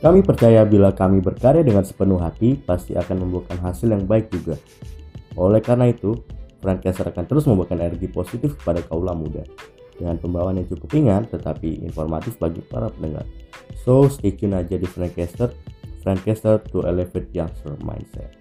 Kami percaya bila kami berkarya dengan sepenuh hati, pasti akan membuahkan hasil yang baik juga. Oleh karena itu, Frankcaster akan terus membuahkan energi positif kepada kaula muda dengan pembawaan yang cukup ringan tetapi informatif bagi para pendengar. So, stay tune aja di Frankcaster, Frankcaster to elevate youngster mindset.